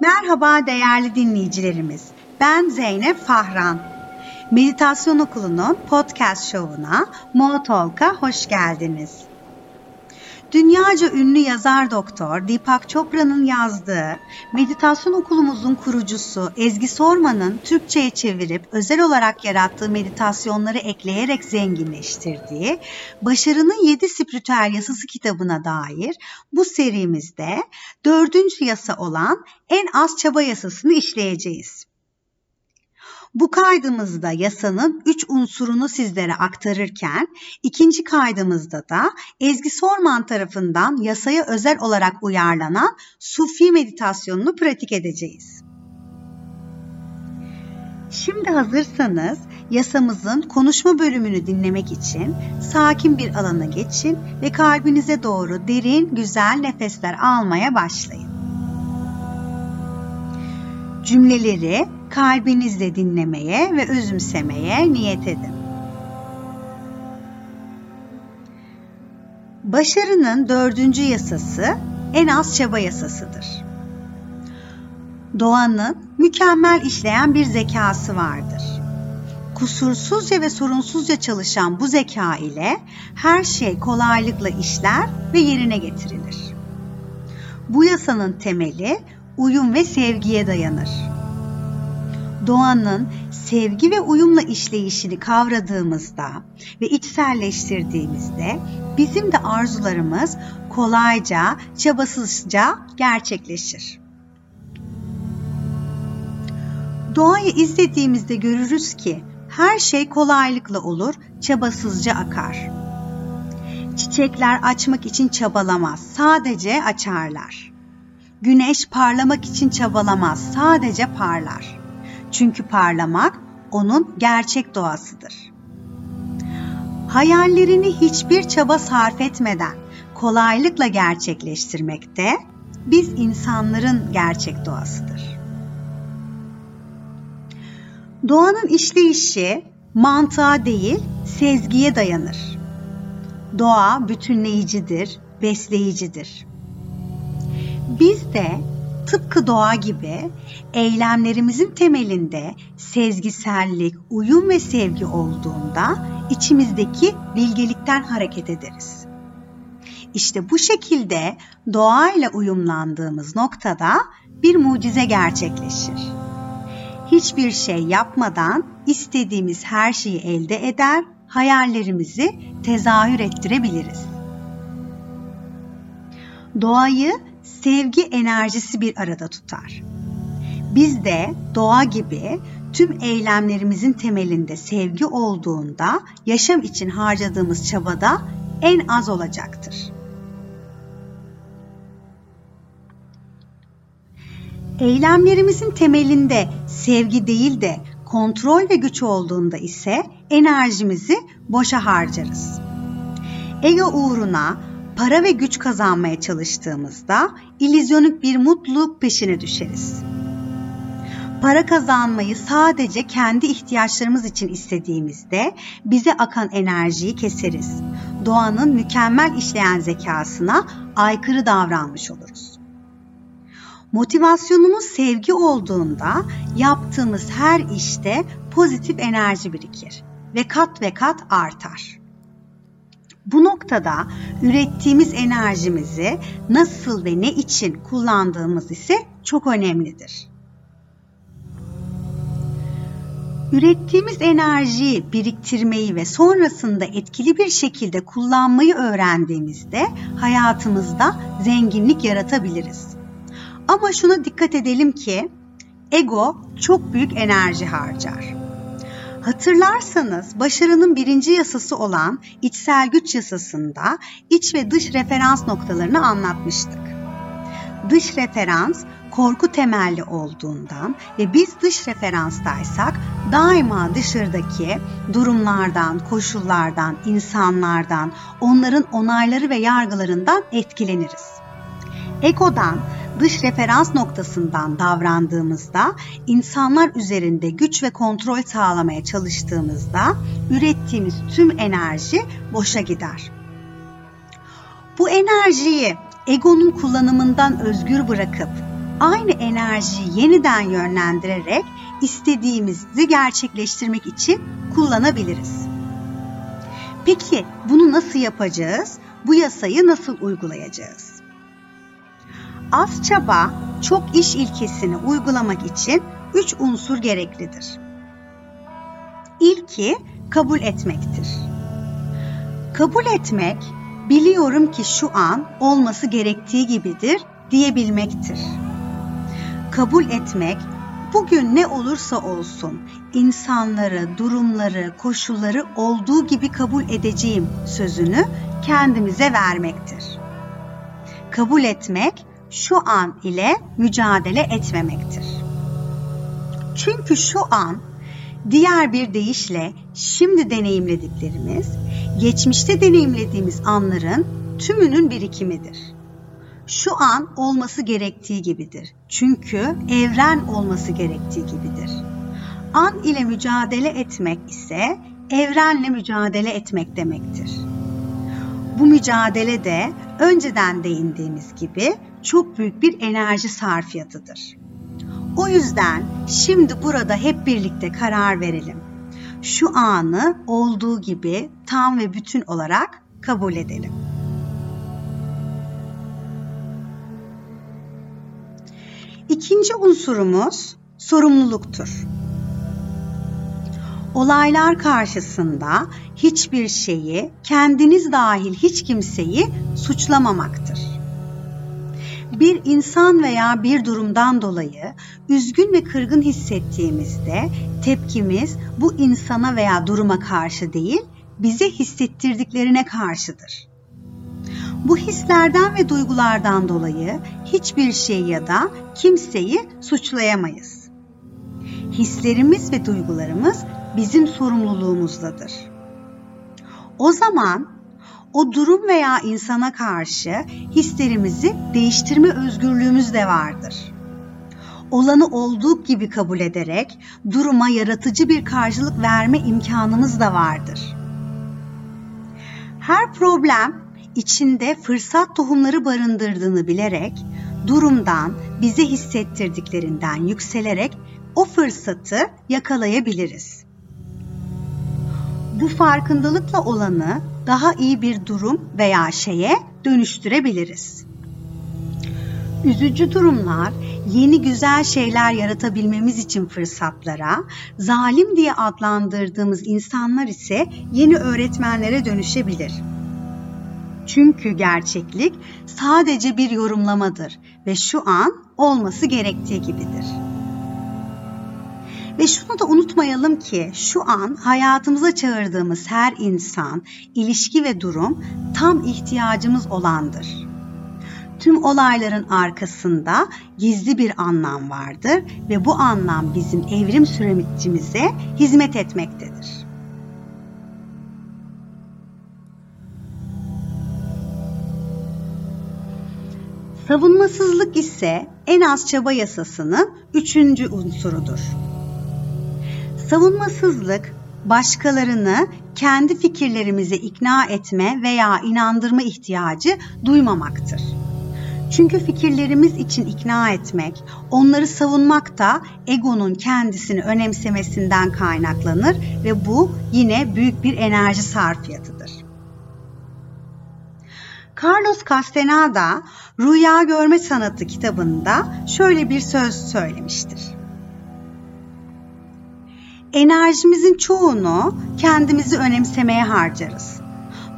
Merhaba değerli dinleyicilerimiz. Ben Zeynep Fahran. Meditasyon Okulu'nun podcast şovuna Motalk'a hoş geldiniz. Dünyaca ünlü yazar doktor Deepak Chopra'nın yazdığı meditasyon okulumuzun kurucusu Ezgi Sorman'ın Türkçe'ye çevirip özel olarak yarattığı meditasyonları ekleyerek zenginleştirdiği Başarının Yedi Spiritüel Yasası kitabına dair bu serimizde dördüncü yasa olan en az çaba yasasını işleyeceğiz. Bu kaydımızda yasanın üç unsurunu sizlere aktarırken ikinci kaydımızda da Ezgi Sorman tarafından yasaya özel olarak uyarlanan Sufi meditasyonunu pratik edeceğiz. Şimdi hazırsanız yasamızın konuşma bölümünü dinlemek için sakin bir alana geçin ve kalbinize doğru derin, güzel nefesler almaya başlayın. Cümleleri kalbinizle dinlemeye ve özümsemeye niyet edin. Başarının dördüncü yasası en az çaba yasasıdır. Doğanın mükemmel işleyen bir zekası vardır. Kusursuzca ve sorunsuzca çalışan bu zeka ile her şey kolaylıkla işler ve yerine getirilir. Bu yasanın temeli uyum ve sevgiye dayanır doğanın sevgi ve uyumla işleyişini kavradığımızda ve içselleştirdiğimizde bizim de arzularımız kolayca, çabasızca gerçekleşir. Doğayı izlediğimizde görürüz ki her şey kolaylıkla olur, çabasızca akar. Çiçekler açmak için çabalamaz, sadece açarlar. Güneş parlamak için çabalamaz, sadece parlar. Çünkü parlamak onun gerçek doğasıdır. Hayallerini hiçbir çaba sarf etmeden kolaylıkla gerçekleştirmek de biz insanların gerçek doğasıdır. Doğanın işleyişi mantığa değil, sezgiye dayanır. Doğa bütünleyicidir, besleyicidir. Biz de tıpkı doğa gibi eylemlerimizin temelinde sezgisellik, uyum ve sevgi olduğunda içimizdeki bilgelikten hareket ederiz. İşte bu şekilde doğayla uyumlandığımız noktada bir mucize gerçekleşir. Hiçbir şey yapmadan istediğimiz her şeyi elde eder, hayallerimizi tezahür ettirebiliriz. Doğayı sevgi enerjisi bir arada tutar. Biz de doğa gibi tüm eylemlerimizin temelinde sevgi olduğunda yaşam için harcadığımız çabada en az olacaktır. Eylemlerimizin temelinde sevgi değil de kontrol ve güç olduğunda ise enerjimizi boşa harcarız. Ego uğruna para ve güç kazanmaya çalıştığımızda ilizyonik bir mutluluk peşine düşeriz. Para kazanmayı sadece kendi ihtiyaçlarımız için istediğimizde bize akan enerjiyi keseriz. Doğanın mükemmel işleyen zekasına aykırı davranmış oluruz. Motivasyonumuz sevgi olduğunda yaptığımız her işte pozitif enerji birikir ve kat ve kat artar. Bu noktada ürettiğimiz enerjimizi nasıl ve ne için kullandığımız ise çok önemlidir. Ürettiğimiz enerjiyi biriktirmeyi ve sonrasında etkili bir şekilde kullanmayı öğrendiğimizde hayatımızda zenginlik yaratabiliriz. Ama şuna dikkat edelim ki ego çok büyük enerji harcar. Hatırlarsanız başarının birinci yasası olan içsel güç yasasında iç ve dış referans noktalarını anlatmıştık. Dış referans korku temelli olduğundan ve biz dış referanstaysak daima dışarıdaki durumlardan, koşullardan, insanlardan, onların onayları ve yargılarından etkileniriz. Ego'dan dış referans noktasından davrandığımızda, insanlar üzerinde güç ve kontrol sağlamaya çalıştığımızda ürettiğimiz tüm enerji boşa gider. Bu enerjiyi egonun kullanımından özgür bırakıp aynı enerjiyi yeniden yönlendirerek istediğimizi gerçekleştirmek için kullanabiliriz. Peki bunu nasıl yapacağız? Bu yasayı nasıl uygulayacağız? Az çaba, çok iş ilkesini uygulamak için üç unsur gereklidir. İlki kabul etmektir. Kabul etmek, biliyorum ki şu an olması gerektiği gibidir diyebilmektir. Kabul etmek, bugün ne olursa olsun insanları, durumları, koşulları olduğu gibi kabul edeceğim sözünü kendimize vermektir. Kabul etmek şu an ile mücadele etmemektir. Çünkü şu an diğer bir deyişle şimdi deneyimlediklerimiz, geçmişte deneyimlediğimiz anların tümünün birikimidir. Şu an olması gerektiği gibidir. Çünkü evren olması gerektiği gibidir. An ile mücadele etmek ise evrenle mücadele etmek demektir. Bu mücadele de önceden değindiğimiz gibi çok büyük bir enerji sarfiyatıdır. O yüzden şimdi burada hep birlikte karar verelim. Şu anı olduğu gibi tam ve bütün olarak kabul edelim. İkinci unsurumuz sorumluluktur. Olaylar karşısında hiçbir şeyi, kendiniz dahil hiç kimseyi suçlamamaktır. Bir insan veya bir durumdan dolayı üzgün ve kırgın hissettiğimizde tepkimiz bu insana veya duruma karşı değil, bize hissettirdiklerine karşıdır. Bu hislerden ve duygulardan dolayı hiçbir şey ya da kimseyi suçlayamayız. Hislerimiz ve duygularımız bizim sorumluluğumuzdadır. O zaman o durum veya insana karşı hislerimizi değiştirme özgürlüğümüz de vardır. Olanı olduğu gibi kabul ederek duruma yaratıcı bir karşılık verme imkanımız da vardır. Her problem içinde fırsat tohumları barındırdığını bilerek durumdan, bize hissettirdiklerinden yükselerek o fırsatı yakalayabiliriz. Bu farkındalıkla olanı daha iyi bir durum veya şeye dönüştürebiliriz. Üzücü durumlar yeni güzel şeyler yaratabilmemiz için fırsatlara, zalim diye adlandırdığımız insanlar ise yeni öğretmenlere dönüşebilir. Çünkü gerçeklik sadece bir yorumlamadır ve şu an olması gerektiği gibidir. Ve şunu da unutmayalım ki şu an hayatımıza çağırdığımız her insan, ilişki ve durum tam ihtiyacımız olandır. Tüm olayların arkasında gizli bir anlam vardır ve bu anlam bizim evrim sürecimize hizmet etmektedir. Savunmasızlık ise en az çaba yasasının üçüncü unsurudur. Savunmasızlık, başkalarını kendi fikirlerimize ikna etme veya inandırma ihtiyacı duymamaktır. Çünkü fikirlerimiz için ikna etmek, onları savunmak da egonun kendisini önemsemesinden kaynaklanır ve bu yine büyük bir enerji sarfiyatıdır. Carlos Castaneda Rüya Görme Sanatı kitabında şöyle bir söz söylemiştir. Enerjimizin çoğunu kendimizi önemsemeye harcarız.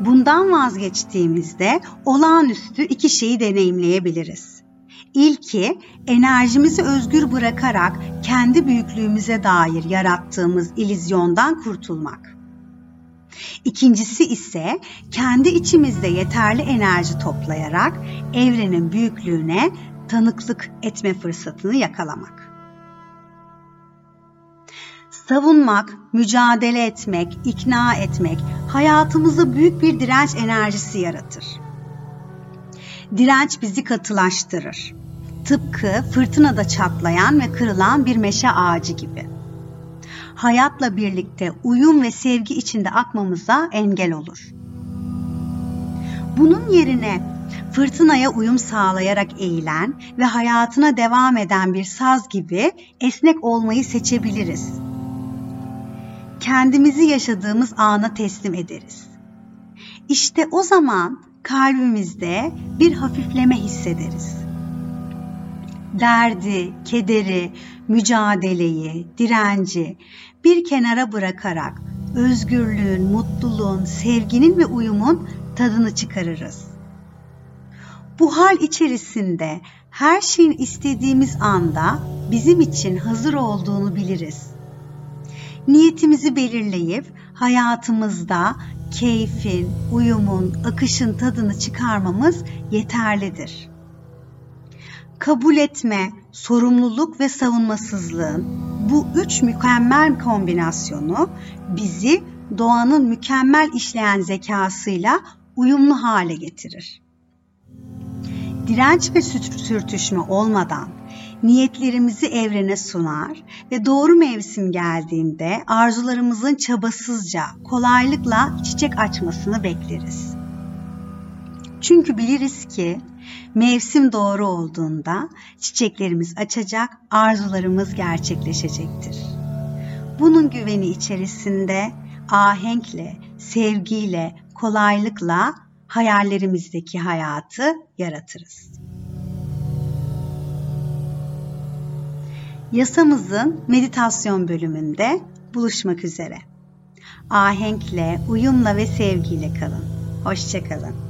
Bundan vazgeçtiğimizde olağanüstü iki şeyi deneyimleyebiliriz. İlki enerjimizi özgür bırakarak kendi büyüklüğümüze dair yarattığımız ilizyondan kurtulmak. İkincisi ise kendi içimizde yeterli enerji toplayarak evrenin büyüklüğüne tanıklık etme fırsatını yakalamak. Savunmak, mücadele etmek, ikna etmek hayatımızda büyük bir direnç enerjisi yaratır. Direnç bizi katılaştırır. Tıpkı fırtınada çatlayan ve kırılan bir meşe ağacı gibi hayatla birlikte uyum ve sevgi içinde akmamıza engel olur. Bunun yerine Fırtınaya uyum sağlayarak eğilen ve hayatına devam eden bir saz gibi esnek olmayı seçebiliriz. Kendimizi yaşadığımız ana teslim ederiz. İşte o zaman kalbimizde bir hafifleme hissederiz. Derdi, kederi, mücadeleyi, direnci bir kenara bırakarak özgürlüğün, mutluluğun, sevginin ve uyumun tadını çıkarırız. Bu hal içerisinde her şeyin istediğimiz anda bizim için hazır olduğunu biliriz. Niyetimizi belirleyip hayatımızda keyfin, uyumun, akışın tadını çıkarmamız yeterlidir. Kabul etme, sorumluluk ve savunmasızlığın bu üç mükemmel kombinasyonu bizi doğanın mükemmel işleyen zekasıyla uyumlu hale getirir. Direnç ve sürtüşme olmadan niyetlerimizi evrene sunar ve doğru mevsim geldiğinde arzularımızın çabasızca, kolaylıkla çiçek açmasını bekleriz. Çünkü biliriz ki mevsim doğru olduğunda çiçeklerimiz açacak, arzularımız gerçekleşecektir. Bunun güveni içerisinde ahenkle, sevgiyle, kolaylıkla hayallerimizdeki hayatı yaratırız. Yasamızın meditasyon bölümünde buluşmak üzere. Ahenkle, uyumla ve sevgiyle kalın. Hoşçakalın.